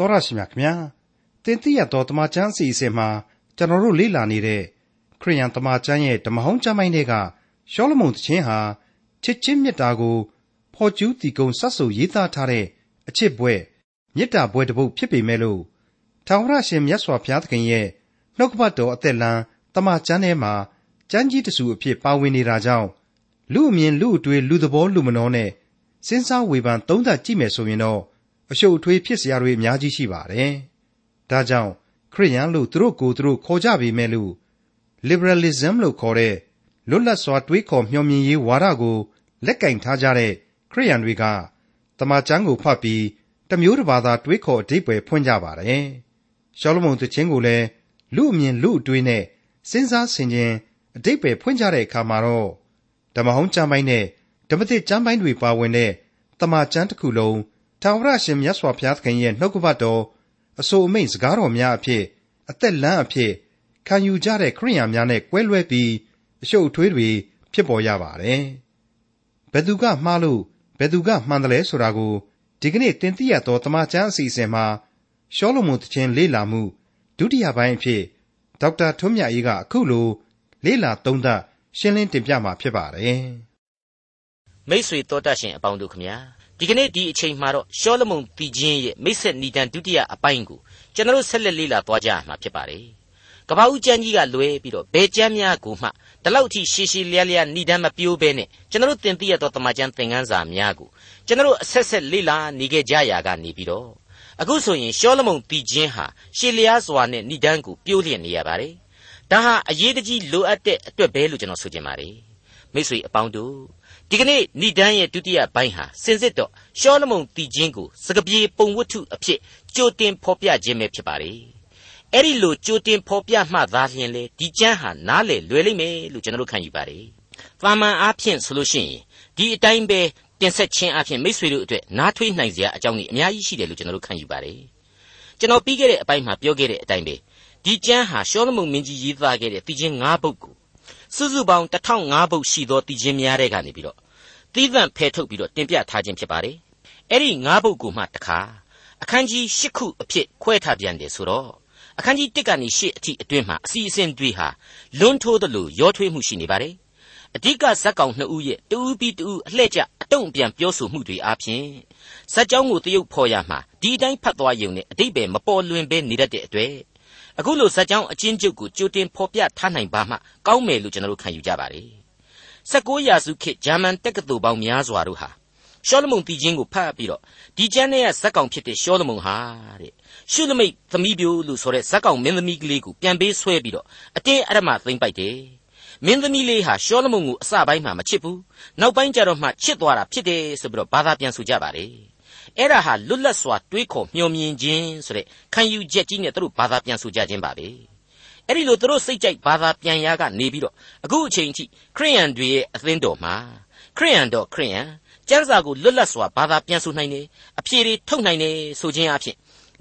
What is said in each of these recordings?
တော်ရရှိမြခင်ဗျာတင်တိရတော်တမချန်းစီအစဉ်မှာကျွန်တော်တို့လေ့လာနေတဲ့ခရိယန်တမချန်းရဲ့ဓမ္မဟောင်းကျမ်းပိုင်းတွေကရှောလမုန်သခင်ဟာချစ်ချင်းမေတ္တာကိုဖော်ကျူးတည်ကုံဆက်ဆူရေးသားထားတဲ့အချစ်ဘွဲ့မေတ္တာဘွဲ့တစ်ပုဒ်ဖြစ်ပေမဲ့လို့ထာဝရရှင်မြတ်စွာဘုရားသခင်ရဲ့နှုတ်ကပတ်တော်အသက်လန်းတမချန်းထဲမှာကျမ်းကြီးတစုအဖြစ်ပါဝင်နေတာကြောင့်လူအမြင်လူအတွေ့လူသဘောလူမနှောနဲ့စဉ်းစားဝေဖန်သုံးသပ်ကြည့်မယ်ဆိုရင်တော့ အရှုပ်အထွေးဖြစ်စရာတွေအများကြီးရှိပါတယ်။ဒါကြောင့်ခရိယန်လို့သူတို့ကိုယ်သူတို့ခေါ်ကြပေမဲ့လို့ liberalism လို့ခေါ်တဲ့လွတ်လပ်စွာတွေးခေါ်မျှော်မြင်ရေးဝါဒကို လက်ကင်ထားကြတဲ့ခရိယန်တွေကတမန်ကျမ်းကိုဖတ်ပြီးတမျိုးတစ်ဘာသာတွေးခေါ်အဓိပ္ပာယ်ဖွင့်ကြပါတယ်။ရှောလမုန်သချင်းကိုလည်းလူအမြင်လူအတွေးနဲ့စဉ်းစားဆင်ခြင်အဓိပ္ပာယ်ဖွင့်ကြတဲ့အခါမှာတော့ဓမ္မဟောင်းကျမ်းပိုင်းနဲ့ဓမ္မသစ်ကျမ်းပိုင်းတွေပါဝင်တဲ့တမန်ကျမ်းတစ်ခုလုံး ထာဝရရှင်မြတ်စွာဘုရားသခင်ရဲ့နှုတ်ကပတ်တော်အဆိုအမိန့်စကားတော်များအဖြစ်အသက်လမ်းအဖြစ်ခံယူကြတဲ့ခရိယာများနဲ့ကွဲလွဲပြီးအရှုပ်အထွေးတွေဖြစ်ပေါ်ရပါတယ်။ဘယ်သူကမှားလို့ဘယ်သူကမှန်တယ်လဲဆိုတာကိုဒီကနေ့တင်ပြရသောတမန်ကျမ်းအစီအစဉ်မှာရှောလမုန်တခြင်းလေ့လာမှုဒုတိယပိုင်းအဖြစ်ဒေါက်တာထွန်းမြတ်အေးကအခုလိုလေ့လာသုံးသပ်ရှင်းလင်းတင်ပြมาဖြစ်ပါတယ်။မိတ်ဆွေတော်တတ်ရှင်အပေါင်းတို့ခမညာ ဒီကနေ့ဒီအချိန်မှာတော့ရှောလမုန်တည်ခြင်းရဲ့မိတ်ဆက်နီတန်ဒုတိယအပိုင်းကိုကျွန်တော်ဆက်လက်လေ့လာသွားကြရမှာဖြစ်ပါတယ်။ကပ္ပဦးကျမ်းကြီးကလွဲပြီးတော့ဘယ်ကျမ်းများကိုမှဒီလောက်ထိရှည်ရှည်လျားလျားနီတန်မပြိုးဘဲနဲ့ကျွန်တော်တင်ပြရတော့တမန်ကျမ်းသင်ခန်းစာများကိုကျွန်တော်အဆက်ဆက်လေ့လာနေခဲ့ကြရာကနေပြီးတော့အခုဆိုရင်ရှောလမုန်တည်ခြင်းဟာရှည်လျားစွာနဲ့ဏိဒန်းကိုပြိုးလျက်နေရပါတယ်။ဒါဟာအရေးတကြီးလိုအပ်တဲ့အတွက်ပဲလို့ကျွန်တော်ဆိုချင်ပါတယ်။မိတ်ဆွေအပေါင်းတို့ ဒီကနေ့ဏိဒန်းရဲ့ဒုတိယပိုင်းဟာစင်စစ်တော့ရှောလမုန်တည်ခြင်းကိုစကပြေပုံဝတ္ထုအဖြစ်ကြိုတင်ဖော်ပြခြင်းပဲဖြစ်ပါတယ်။အဲ့ဒီလိုကြိုတင်ဖော်ပြမှသာလျှင်လေဒီကျမ်းဟာနားလေလွယ်လိမ့်မယ်လို့ကျွန်တော်တို့ခံယူပါတယ်။သာမန်အားဖြင့်ဆိုလို့ရှိရင်ဒီအတိုင်းပဲတင်ဆက်ခြင်းအပြင်မိษွေတို့အတွက်နားထွေးနိုင်စရာအကြောင်းတွေအများကြီးရှိတယ်လို့ကျွန်တော်တို့ခံယူပါတယ်။ကျွန်တော်ပြီးခဲ့တဲ့အပိုင်းမှာပြောခဲ့တဲ့အတိုင်းပဲဒီကျမ်းဟာရှောလမုန်မင်းကြီးရေးသားခဲ့တဲ့တည်ခြင်း၅ပုဒ်ကိုစုစုပေါင်း1005ပုဒ်ရှိသောတည်ခြင်းများတဲ့ကနေပြီးတော့ သီးသန့်ဖယ်ထုတ်ပြီးတော့တင်ပြထားခြင်းဖြစ်ပါတယ်။အဲ့ဒီ၅ပုဒ်ကိုမှတခါအခန်းကြီး၈ခုအဖြစ်ခွဲထားပြန်တယ်ဆိုတော့အခန်းကြီး၁ကနေ၈အထိအတွင်းမှာအစီအစဉ်တွေဟာလွန်းထိုးသလိုရောထွေးမှုရှိနေပါတယ်။အဓိကဇက်ကောင်နှစ်ဦးရဲ့တူးပြီးတူးအလှဲ့ကျအတုံ့ပြန်ပြောဆိုမှုတွေအပြင်ဇက်ကြောင်းကိုတရုပ်ဖော်ရမှာဒီတိုင်းဖတ်သွားရုံနဲ့အတိတ်ပဲမပေါ်လွင်ပဲနေတတ်တဲ့အတွက်အခုလိုဇက်ကြောင်းအချင်းကျုပ်ကိုကြိုတင်ဖော်ပြထားနိုင်ပါမှကောင်းမယ်လို့ကျွန်တော်တို့ခံယူကြပါတယ် 16ရာစုခေတ်ဂျာမန်တက္ကသိုလ်ပေါင်းများစွာတို့ဟာရှောလမုန်တည်ခြင်းကိုဖတ်ပြီးတော့ဒီကျမ်းထဲကဇက်ကောင်ဖြစ်တဲ့ရှောလမုန်ဟာတဲ့ရှုလမိတ်သမီးပြိုလို့ဆိုတဲ့ဇက်ကောင်မင်းသမီးကလေးကိုပြန်ပေးဆွဲပြီးတော့အတင်းအဓမ္မသိမ့်ပိုက်တယ်မင်းသမီးလေးဟာရှောလမုန်ကိုအစပိုင်းမှာမချစ်ဘူးနောက်ပိုင်းကျတော့မှချစ်သွားတာဖြစ်တယ်ဆိုပြီးတော့ဘာသာပြန်ဆိုကြပါတယ်အဲ့ဒါဟာလွတ်လပ်စွာတွေးခေါ်မျှော်မြင်ခြင်းဆိုတဲ့ခံယူချက်ကြီးနဲ့သူတို့ဘာသာပြန်ဆိုကြခြင်းပါပဲ အဲ့ဒီလိုသူတို့စိတ်ကြိုက်ဘာသာပြန်ရကနေပြီးတော့အခုအချိန်ထိခရိယန်တွေရဲ့အသင်းတော်မှာခရိယန်တော်ခရိယန်ကျမ်းစာကိုလွတ်လပ်စွာဘာသာပြန်ဆိုနိုင်တယ်အဖြေတွေထုတ်နိုင်တယ်ဆိုခြင်းအဖြစ်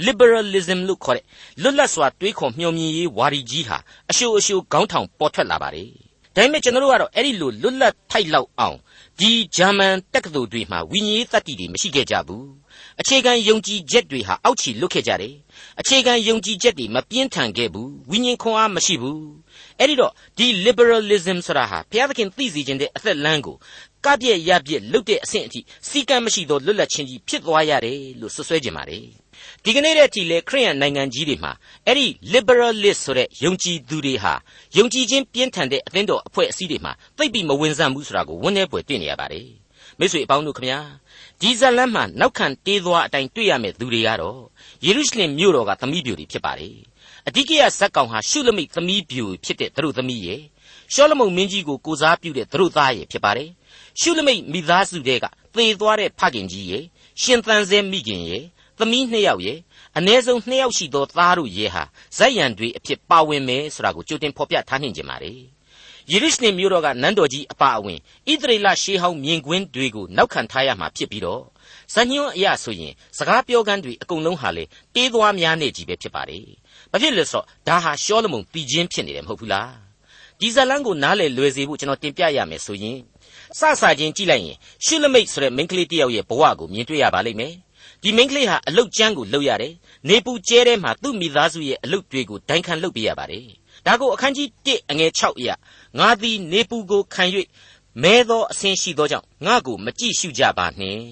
liberalism လို့ခေါ်တဲ့လွတ်လပ်စွာတွေးခေါ်မျှော်မြင်ရေးဝါဒီကြီးဟာအရှိုးအရှိုးခေါင်းထောင်ပေါ်ထွက်လာပါတယ်ဒါပေမဲ့ကျွန်တော်တို့ကတော့အဲ့ဒီလိုလွတ်လပ်ထိုက်လောက်အောင် ဒီဂျာမန်တက္ကသိုလ်တွေမှာဝိညာဉ်တတ္တိတွေမရှိခဲ့ကြဘူးအခြေခံယုံကြည်ချက်တွေဟာအောက်ခြေလွတ်ခဲ့ကြတယ်အခြေခံယုံကြည်ချက်တွေမပြင်းထန်ခဲ့ဘူးဝိညာဉ်ခွန်အားမရှိဘူးအဲ့ဒီတော့ဒီ liberalism ဆိုတာဟာဘုရားသခင်သိစေခြင်းတဲ့အသက်လမ်းကိုကပြည့်ရပြည့်လွတ်တဲ့အဆင့်အထိစီကံမရှိသောလွတ်လပ်ခြင်းကြီးဖြစ်သွားရတယ်လို့ဆွဆွဲကြပါတယ် ဒီကနေ့တည်းထိလေခရိယန်နိုင်ငံကြီးတွေမှာအဲ့ဒီ liberalist ဆိုတဲ့ယုံကြည်သူတွေဟာယုံကြည်ခြင်းပြင်းထန်တဲ့အသင်းတော်အဖွဲ့အစည်းတွေမှာသိပ်ပြီးမဝင်ဆန့်ဘူးဆိုတာကိုဝန်းထဲပွေတွေ့နေရပါတယ်မိတ်ဆွေအပေါင်းတို့ခမညာဒီဇလန်မှာနောက်ခံတေးသွားအတိုင်းတွေ့ရမယ့်သူတွေကတော့ယေရုရှလင်မြို့တော်ကသမီးပြိုတွေဖြစ်ပါတယ်အဓိကရဇက်ကောင်ဟာရှုလမိတ်သမီးပြိုဖြစ်တဲ့သူတို့သမီးရဲ့ရှောလမုန်မင်းကြီးကိုကိုစားပြုတဲ့သူတို့သားရဲ့ဖြစ်ပါတယ်ရှုလမိတ်မိသားစုတွေကသေသွားတဲ့ဖခင်ကြီးရဲ့ရှင်သန်ဆဲမိခင်ရဲ့ သမီးနှစ်ယောက်ရဲ့အ ਨੇ ဆုံးနှစ်ယောက်ရှိသောသားတို့ရဲ့ဟာဇက်ရံတွေအဖြစ်ပါဝင်မယ်ဆိုတာကိုကြိုတင်ဖော်ပြထားနှင်ကြပါလေယေရုရှလင်မြို့တော်ကနန်းတော်ကြီးအပါအဝင်ဣသရေလရှေးဟောင်းမြင်ကွင်းတွေကိုနောက်ခံထားရမှာဖြစ်ပြီးတော့ဇညွန်းအရာဆိုရင်စကားပြောကန်းတွေအကုန်လုံးဟာလေတေးသွားများနေကြီးပဲဖြစ်ပါတယ်။ဘာဖြစ်လဲဆိုတော့ဒါဟာရှောလမုန်ပြည်ချင်းဖြစ်နေတယ်မဟုတ်ဘူးလား။ဒီဇလန်းကိုနားလေလွယ်စေဖို့ကျွန်တော်တင်ပြရမယ်ဆိုရင်စစချင်းကြည့်လိုက်ရင်ရှုလမိတ်ဆိုတဲ့မိန်းကလေးတယောက်ရဲ့ဘဝကိုမြင်တွေ့ရပါလိမ့်မယ်။ ဒီမိန်းကလေးဟာအလုတ်ကျန်းကိုလုပ်ရတယ်နေပူကျဲထဲမှာသူ့မိသားစုရဲ့အလုတ်တွေကိုဒိုင်ခံလုပ်ပေးရပါတယ်ဒါကိုအခန်းကြီး1အငယ်6အရာငါသည်နေပူကိုခံ၍မဲသောအဆင်းရှိသောကြောင့်ငါကိုမကြည့်ရှုကြပါနှင့်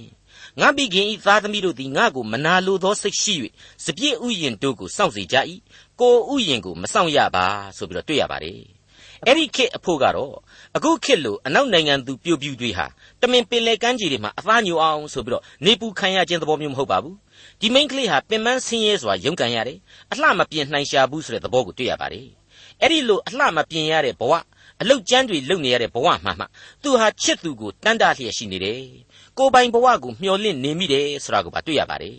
ငါမိခင်ဤသားသမီးတို့သည်ငါကိုမနာလိုသောစိတ်ရှိ၍စပြည့်ဥယျင်တို့ကိုစောင့်စေကြ၏ကိုဥယျင်ကိုမစောင့်ရပါဆိုပြီးတော့တွေ့ရပါတယ် အဲ့ဒီခေတ်အဖို့ကတော့အခုခေတ်လိုအနောက်နိုင်ငံသူပြိုပြူတွေဟာတမင်ပင်လေကမ်းခြေတွေမှာအသားညိုအောင်ဆိုပြီးတော့နေပူခံရခြင်းသဘောမျိုးမဟုတ်ပါဘူးဒီမိန်းကလေးဟာပင်ပန်းဆင်းရဲစွာရုန်းကန်ရတယ်အလှမပြင်းနှိုင်ရှာဘူးဆိုတဲ့သဘောကိုတွေ့ရပါတယ်အဲ့ဒီလိုအလှမပြင်းရတဲ့ဘဝအလုတ်ကျန်းတွေလုံနေရတဲ့ဘဝမှမှသူဟာချစ်သူကိုတန်တာလျက်ရှိနေတယ်ကိုပိုင်ဘဝကိုမျှော်လင့်နေမိတယ်ဆိုတာကိုပါတွေ့ရပါတယ်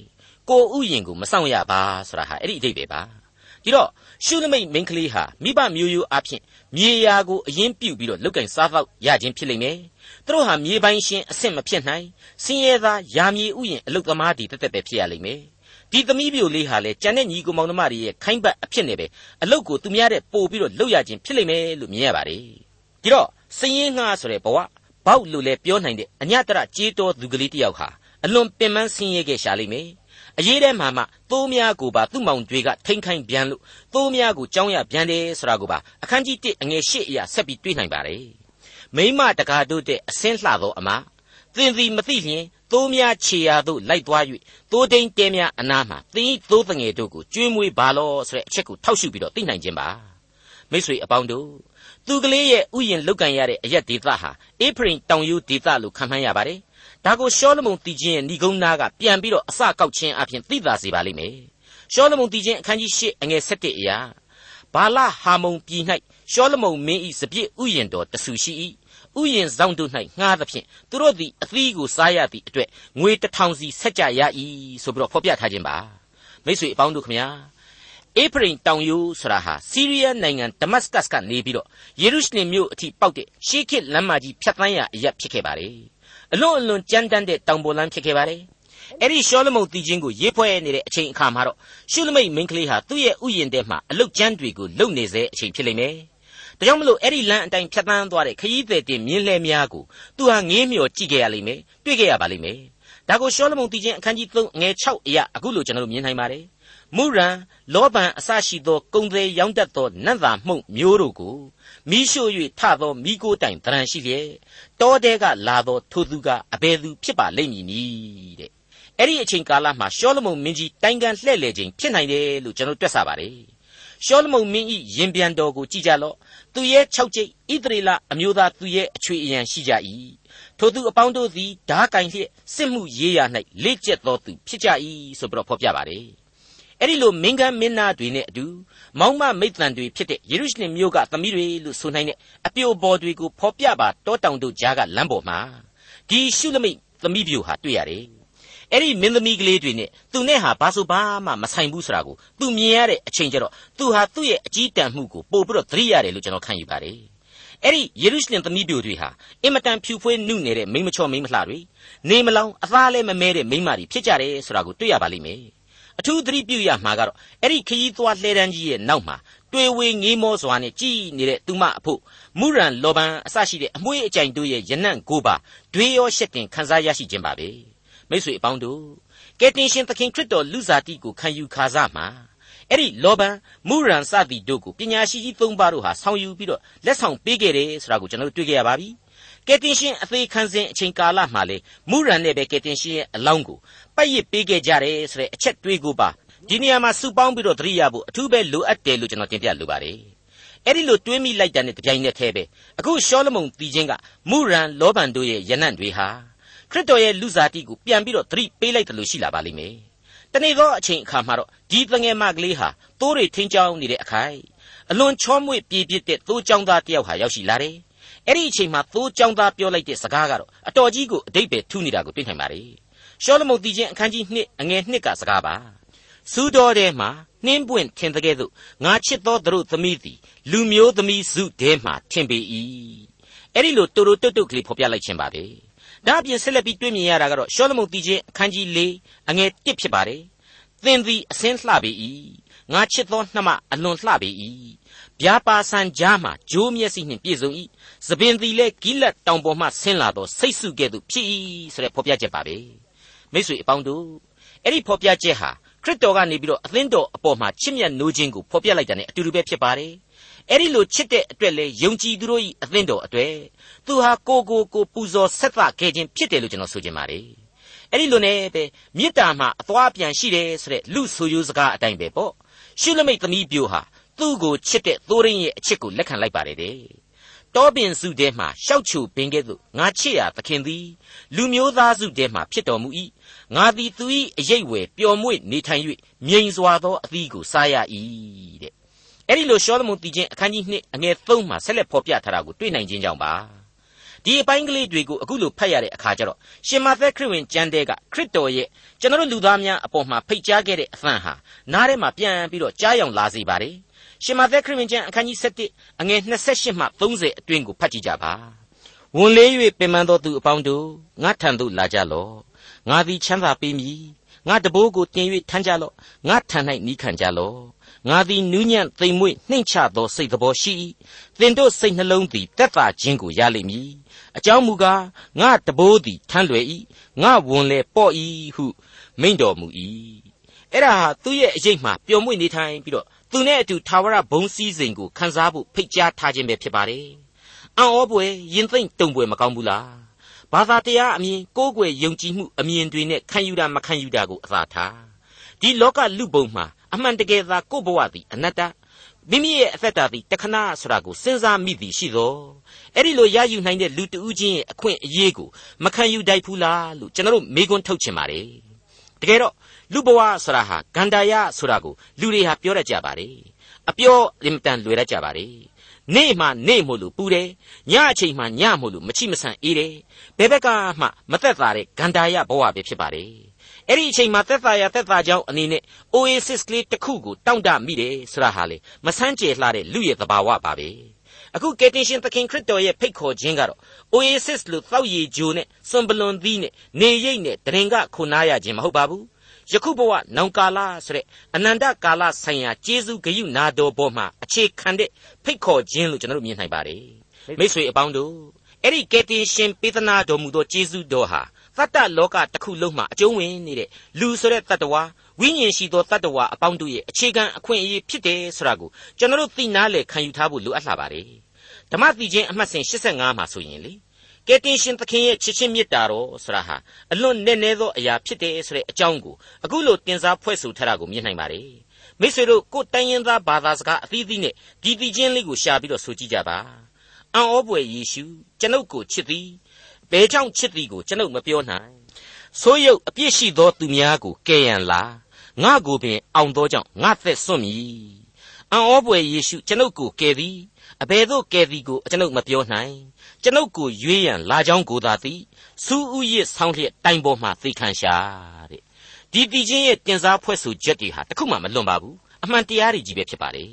ကိုဥယျင်ကိုမဆောင်ရပါဆိုတာဟာအဲ့ဒီအဓိပ္ပာယ်ပါဒီတော့ ရှုလမိတ်မိန်းကလေးဟာမိဘမျိုးရိုးအဖြစ်မြေယာကိုအရင်ပြုတ်ပြီးတော့လုတ်ကင်စားတော့ရခြင်းဖြစ်လိမ့်မယ်သူတို့ဟာမြေပိုင်းရှင်အဆင့်မဖြစ်နိုင်စင်းရဲသားယာမြေဥယျင်အလုတ်သမားတွေတက်တက်ပဲဖြစ်ရလိမ့်မယ်ဒီသမီးပြိုလေးဟာလေကြံတဲ့ညီကိုမောင်နှမတွေရဲ့ခိုင်းပတ်အဖြစ်နဲ့ပဲအလုတ်ကိုသူများတဲ့ပို့ပြီးတော့လှုပ်ရခြင်းဖြစ်လိမ့်မယ်လို့မြင်ရပါတယ်ဒီတော့စည်ရင်ငှားဆိုတဲ့ဘဝဘောက်လို့လည်းပြောနိုင်တဲ့အညတရကြေးတော်သူကလေးတယောက်ဟာအလွန်ပင်ပန်းဆင်းရဲခဲ့ရှာလိမ့်မယ် အရေးထဲမှာမှသိုးများကိုပါသူ့မောင်တွေကထိမ့်ခိုင်းပြန်လို့သိုးများကိုကြောင်းရပြန်တယ်ဆိုတာကိုပါအခန်းကြီး1အငယ်8အရာဆက်ပြီးတွေးနိုင်ပါတယ်မိမတကာတို့တဲ့အစင်းလှသောအမသင်သည်မသိလျင်သိုးများခြေရာသို့လိုက်သွား၍သိုးတိန်တဲများအနားမှာသင်၏သိုးတငယ်တို့ကိုကျွေးမွေးပါလောဆိုတဲ့အချက်ကိုထောက်ရှုပြီးတော့သိနိုင်ခြင်းပါမိတ်ဆွေအပေါင်းတို့သူကလေးရဲ့ဥယျင်လောက်ကန်ရတဲ့အရက်ဒေသဟာအေဖရင်တောင်ယူဒေသလို့ခံမှန်းရပါတယ် ဒါကိုရှောလမုန်တည်ခြင်းရဲ့ဏိဂုံးနာကပြန်ပြီးတော့အစကောက်ခြင်းအပြင်သိသာစေပါလိမ့်မယ်ရှောလမုန်တည်ခြင်းအခန်းကြီး၈အငယ်၁၁အရာဘာလဟာမုန်ပြည်၌ရှောလမုန်မင်း၏စပြည့်ဥယျင်တော်တဆူရှိ၏ဥယျင်ဆောင်တို့၌ငှားသဖြင့်သူတို့သည်အသီးကိုစားရသည့်အတွက်ငွေတစ်ထောင်စီဆက်ကြရ၏ဆိုပြီးတော့ဖော်ပြထားခြင်းပါမိတ်ဆွေအပေါင်းတို့ခမညာအေဖရင်တောင်ယူဆိုတာဟာစီးရီးယားနိုင်ငံဒမတ်စကတ်ကနေပြီးတော့ယေရုရှလင်မြို့အထိပေါက်တဲ့ရှေးခေတ်လမ်းမကြီးဖြတ်သန်းရအရက်ဖြစ်ခဲ့ပါတယ် အလွန်အလွန်ကြမ်းတမ်းတဲ့တောင်ပေါ်လမ်းဖြစ်ခဲ့ပါတယ်အဲ့ဒီရှောလမုန်တီချင်းကိုရေးဖွဲ့နေတဲ့အချိန်အခါမှာတော့ရှုလမိတ်မင်းကလေးဟာသူ့ရဲ့ဥယျာဉ်ထဲမှာအလုတ်ကျမ်းတွေကိုလုံနေစေအချိန်ဖြစ်လိမ့်မယ်ဒါကြောင့်မလို့အဲ့ဒီလမ်းအတိုင်းဖြတ်သန်းသွားတဲ့ခရီးသည်တင်မြင်းလဲများကိုသူဟာငေးမျောကြည့်ခဲ့ရလိမ့်မယ်တွေ့ခဲ့ရပါလိမ့်မယ်ဒါကိုရှောလမုန်တီချင်းအခန်းကြီး3ငယ်6အရာအခုလိုကျွန်တော်တို့မြင်နိုင်ပါတယ်မုရန်လောဘန်အစရှိသောကုံသေးရောင်းတတ်သောနတ်သာမှုန့်မျိုးတို့ကို မိရှို့၍ထသောမိကိုတိုင်တရံရှိလျက်တောတဲကလာသောထိုသူကအဘယ်သူဖြစ်ပါလိမ့်မည်နည်းတဲ့အဲ့ဒီအချိန်ကာလမှာရှောလမုန်မင်းကြီးတိုင်ကန်လှဲ့လေခြင်းဖြစ်နိုင်တယ်လို့ကျွန်တော်တွက်ဆပါတယ်ရှောလမုန်မင်း၏ရင်ပြန်တော်ကိုကြည့်ကြလော့သူရဲ့၆ကျိတ်ဣသရေလအမျိုးသားသူရဲ့အချွေအရန်ရှိကြ၏ထိုသူအပေါင်းတို့သည်ဓာကင်လျက်စစ်မှုရေးရ၌လေ့ကျက်တော်သူဖြစ်ကြ၏ဆိုပြီးတော့ဖော်ပြပါတယ် အဲ့ဒီလိုမင်းကမ်းမင်းသားတွေနဲ့အတူမောင်မမိတ်တန်တွေဖြစ်တဲ့ယေရုရှလင်မြို့ကသမီးတွေလို့ဆိုနိုင်တဲ့အပြိုပေါ်တွေကိုဖော်ပြပါတောတောင်တို့ကြားကလမ်းပေါ်မှာဒီရှုလမိတ်သမီးပြိုဟာတွေ့ရတယ်အဲ့ဒီမင်းသမီးကလေးတွေနဲ့သူနဲ့ဟာဘာဆိုဘာမှမဆိုင်ဘူးဆိုတာကိုသူမြင်ရတဲ့အချိန်ကျတော့သူဟာသူ့ရဲ့အကြီးတန်းမှုကိုပို့ပြီးတော့သတိရတယ်လို့ကျွန်တော်ခံယူပါတယ်အဲ့ဒီယေရုရှလင်သမီးပြိုတွေဟာအင်မတန်ဖြူဖွေးနုနေတဲ့မိမချောမိမလှတွေနေမလောင်အသားလည်းမမဲတဲ့မိမတွေဖြစ်ကြတယ်ဆိုတာကိုတွေ့ရပါလိမ့်မယ် အထူးသတိပြုရမှာကတော့အဲ့ဒီခရီးသွားလှဲတန်းကြီးရဲ့နောက်မှာတွေ့ဝေငေးမောစွာနဲ့ကြည်နေတဲ့သူမအဖို့မုရန်လောဘန်အစရှိတဲ့အမွှေးအကြိုင်တို့ရဲ့ယနံ့ကိုပါဒွေရောရှက်တင်ခံစားရရှိခြင်းပါပဲမိတ်ဆွေအပေါင်းတို့ကယ်တင်ရှင်သခင်ခရစ်တော်လူစားတိကိုခံယူခါစားမှာအဲ့ဒီလောဘန်မုရန်စသည်တို့ကိုပညာရှိကြီးသုံးပါးတို့ဟာဆောင်ယူပြီးတော့လက်ဆောင်ပေးခဲ့တယ်ဆိုတာကိုကျွန်တော်တို့တွေ့ကြရပါပြီ ကယ်တင်ရှင်အသေးခံစဉ်အချိန်ကာလမှာလေမုရန်နဲ့ပဲကယ်တင်ရှင်ရဲ့အလောင်းကိုပတ်ရစ်ပေးခဲ့ကြတယ်ဆိုတဲ့အချက်တွေးကိုပါဒီနေရာမှာစုပေါင်းပြီးတော့သတိရဖို့အထူးပဲလိုအပ်တယ်လို့ကျွန်တော်တင်ပြလိုပါတယ်အဲ့ဒီလိုတွေးမိလိုက်တဲ့တပြိုင်နက်တည်းပဲအခုရှောလမုန်တီချင်းကမုရန်လောဘန်တို့ရဲ့ယနံ့တွေဟာခရစ်တော်ရဲ့လူစားတိကိုပြန်ပြီးတော့သတိပေးလိုက်တယ်လို့ရှိလာပါလိမ့်မယ်တနေ့သောအချိန်အခါမှာတော့ဒီတငယ်မကလေးဟာတိုးတွေထင်းချောင်းနေတဲ့အခိုက်အလွန်ချောမွေ့ပြေးပြစ်တဲ့သိုးချောင်းသားတယောက်ဟာရောက်ရှိလာတယ် အဲ့ဒီအချိန်မှာသိုးချောင်းသားပြောလိုက်တဲ့စကားကတော့အတော်ကြီးကိုအတိတ်ပဲထူနေတာကိုတွေ့နိုင်ပါလေရှောလမုန်တီချင်းအခန်းကြီး2အငယ်2ကစကားပါစူးတော်ထဲမှာနှင်းပွင့်ထင်တဲ့ကဲ့သို့ငါချစ်သောသူတို့သမီးသည်လူမျိုးသမီးစုထဲမှာထင်ပေ၏အဲ့ဒီလိုတူတူတွတ်တွတ်ကလေးဖော်ပြလိုက်ခြင်းပါပဲဒါအပြင်ဆက်လက်ပြီးတွေ့မြင်ရတာကတော့ရှောလမုန်တီချင်းအခန်းကြီး၄အငယ်၁ဖြစ်ပါတယ်သင်သည်အစင်းလှပေ၏ငါချစ်သောနှမအလွန်လှပေ၏ ဗျာပါဆန်ကြားမှဂျိုးမျက်စိနှင့်ပြည့်စုံ၏သပင်သည်လည်းဂိလက်တောင်ပေါ်မှဆင်းလာသောစိတ်ဆုကဲ့သို့ဖြစ်၏ဆိုတဲ့ဖော်ပြချက်ပါပဲမိတ်ဆွေအပေါင်းတို့အဲ့ဒီဖော်ပြချက်ဟာခရစ်တော်ကနေပြီးတော့အသင်းတော်အပေါ်မှာချစ်မြတ်နိုးခြင်းကိုဖော်ပြလိုက်တာ ਨੇ အတူတူပဲဖြစ်ပါတယ်အဲ့ဒီလိုချစ်တဲ့အတွက်လေယုံကြည်သူတို့၏အသင်းတော်အတွက်သူဟာကိုကိုကိုပူဇော်ဆက်သခဲ့ခြင်းဖြစ်တယ်လို့ကျွန်တော်ဆိုချင်ပါတယ်အဲ့ဒီလိုနဲ့ပဲမေတ္တာမှာအသွားပြန်ရှိတယ်ဆိုတဲ့လူဆိုရိုးစကားအတိုင်းပဲပေါ့ရှုလမိတ်သမီးပြိုဟာ သူ့ကိုချစ်တဲ့သိုးရင်းရဲ့အချစ်ကိုလက်ခံလိုက်ပါတယ်တဲ့တောပင်စုထဲမှရှောက်ချူပင်ကဲ့သို့ငါချစ်ရသခင်သည်လူမျိုးသားစုထဲမှဖြစ်တော်မူ၏ငါသည်သူ၏အရေးဝယ်ပျော်မွေ့နေထိုင်၍မြိန်စွာသောအသီးကိုစားရ၏တဲ့အဲ့ဒီလိုရှောလမုန်တည်ခြင်းအခန်းကြီး2အငယ်3မှာဆက်လက်ဖော်ပြထားတာကိုတွေ့နိုင်ခြင်းကြောင့်ပါဒီအပိုင်းကလေးတွေကိုအခုလိုဖတ်ရတဲ့အခါကျတော့ရှင်မသက်ခရစ်ဝင်ကျမ်းတဲကခရစ်တော်ရဲ့ကျွန်တော်လူသားများအပေါ်မှာဖိတ်ကြားခဲ့တဲ့အသံဟာနားထဲမှာပြန်ပြီးတော့ကြားယောင်လာစေပါတယ် ရှင်မသက်ခရစ်ဝင်ကျမ်းအခန်းကြီး7အငယ်28မှ30အတွင်းကိုဖတ်ကြည့်ကြပါဝန်လေး၍ပင်ပန်းသောသူအပေါင်းတို့ငါထံသို့လာကြလော့ငါသည်ချမ်းသာပေးမည်ငါတဘိုးကိုတင်၍ထမ်းကြလော့ငါထံ၌နီးခံကြလော့ငါသည်နူးညံ့သိမ်မွေ့နှိမ့်ချသောစိတ်တော်ရှိ၏သင်တို့စိတ်နှလုံးသည်တက်တာခြင်းကိုရလိမ့်မည်အကြောင်းမူကားငါတဘိုးသည်ထမ်းလွယ်၏ငါဝန်လေပေါ့၏ဟုမိန့်တော်မူ၏အဲ့ဒါဟာသူ့ရဲ့အရေးမှပျော်မွေ့နေထိုင်ပြီးတော့ သူနဲ့အတူထာဝရဘုံစည်းစိမ်ကိုခန်းစားဖို့ဖိတ်ကြားထားခြင်းပဲဖြစ်ပါတယ်အံ့ဩပွေရင်သိမ့်တုံပွေမကောင်းဘူးလားဘာသာတရားအမြင်ကိုးကွယ်ယုံကြည်မှုအမြင်တွေနဲ့ခံယူတာမခံယူတာကိုအသာထားဒီလောကလူပုံမှာအမှန်တကယ်သာကိုယ့်ဘဝသည်အနတ္တမိမိရဲ့အသက်တာသည်တခဏဆိုတာကိုစဉ်းစားမိသည်ရှိသောအဲ့ဒီလိုရယူနိုင်တဲ့လူတဦးချင်းရဲ့အခွင့်အရေးကိုမခံယူတတ်ဘူးလားလို့ကျွန်တော်တို့မေးခွန်းထုတ်ချင်ပါတယ်တကယ်တော့ လူဘဝဆိုတာဟာဂန္ဓာယဆိုတာကိုလူတွေဟာပြောတတ်ကြပါတယ်အပြောအင်မတန်လွယ်တတ်ကြပါတယ်နေ့မှနေ့မို့လို့ပူတယ်ညအချိန်မှညမို့လို့မချိမဆန်အေးတယ်ဘယ်ဘက်ကမှမသက်သာတဲ့ဂန္ဓာယဘဝပဲဖြစ်ပါတယ်အဲ့ဒီအချိန်မှာသက်သာရသက်သာကြောင်းအနေနဲ့ Oasis ကလေးတစ်ခုကိုတောင့်တမိတယ်ဆိုတာဟာလေမဆန်းကျယ်လှတဲ့လူရဲ့သဘာဝပါပဲအခုကယ်တင်ရှင်သခင်ခရစ်တော်ရဲ့ဖိတ်ခေါ်ခြင်းကတော့ Oasis လို့သောက်ရည်ဂျိုနဲ့စွန်ပလွန်သီးနဲ့နေရိပ်နဲ့တရင်ကခုနာရခြင်းမဟုတ်ပါဘူး ယခုဘဝနောင်ကာလဆိုတဲ့အနန္တကာလဆိုင်ရာကျေးဇူးဂရုနာတော်ပေါ်မှာအခြေခံတဲ့ဖိတ်ခေါ်ခြင်းလို့ကျွန်တော်တို့မြင်နိုင်ပါတယ်မိတ်ဆွေအပေါင်းတို့အဲ့ဒီကယ်တင်ရှင်ပေးသနာတော်မူသောကျေးဇူးတော်ဟာတတ္တလောကတစ်ခုလုံးမှာအကျုံးဝင်နေတဲ့လူဆိုတဲ့တတ္တဝါဝိညာဉ်ရှိသောတတ္တဝါအပေါင်းတို့ရဲ့အခြေခံအခွင့်အရေးဖြစ်တယ်ဆိုတာကိုကျွန်တော်တို့သိနာလေခံယူထားဖို့လိုအပ်လာပါတယ်ဓမ္မတိချင်းအမှတ်စဉ်85မှာဆိုရင်လေ ကယ်တင်ရှင်သခင်ရဲ့ချစ်ချင်းမေတ္တာတော်ဆိုတာဟာအလွန်နည်းနည်းသောအရာဖြစ်တယ်ဆိုတဲ့အကြောင်းကိုအခုလိုတင်စားဖွဲ့ဆိုထားတာကိုမြင်နိုင်ပါတယ်မိတ်ဆွေတို့ကိုတိုင်းရင်သားဘာသာစကားအသီးသီးနဲ့ဒီတီချင်းလေးကိုရှာပြီးတော့ဆိုကြည့်ကြပါအံ့ဩပွေယေရှုကျွန်ုပ်ကိုချစ်သည်ဘယ်ကြောင့်ချစ်သည်ကိုကျွန်ုပ်မပြောနိုင်ဆိုးရုပ်အပြစ်ရှိသောသူများကိုကယ်ရန်လာငါကိုပင်အောင်သောကြောင့်ငါသက်စွန့်မည်အံ့ဩပွေယေရှုကျွန်ုပ်ကိုကယ်သည် အဘယ်သို့ကယ်သည်ကိုကျွန်ုပ်မပြောနိုင်ကျွန်ုပ်ကိုရွေးရန်လာကြောင်းကိုသာသည်စူးဥယျဆောင်းလျက်တိုင်ပေါ်မှသိခံရှာတဲ့ဒီတီချင်းရဲ့တင်စားဖွဲ့ဆိုချက်တွေဟာတခုမှမလွန်ပါဘူးအမှန်တရားတွေကြီးပဲဖြစ်ပါတယ်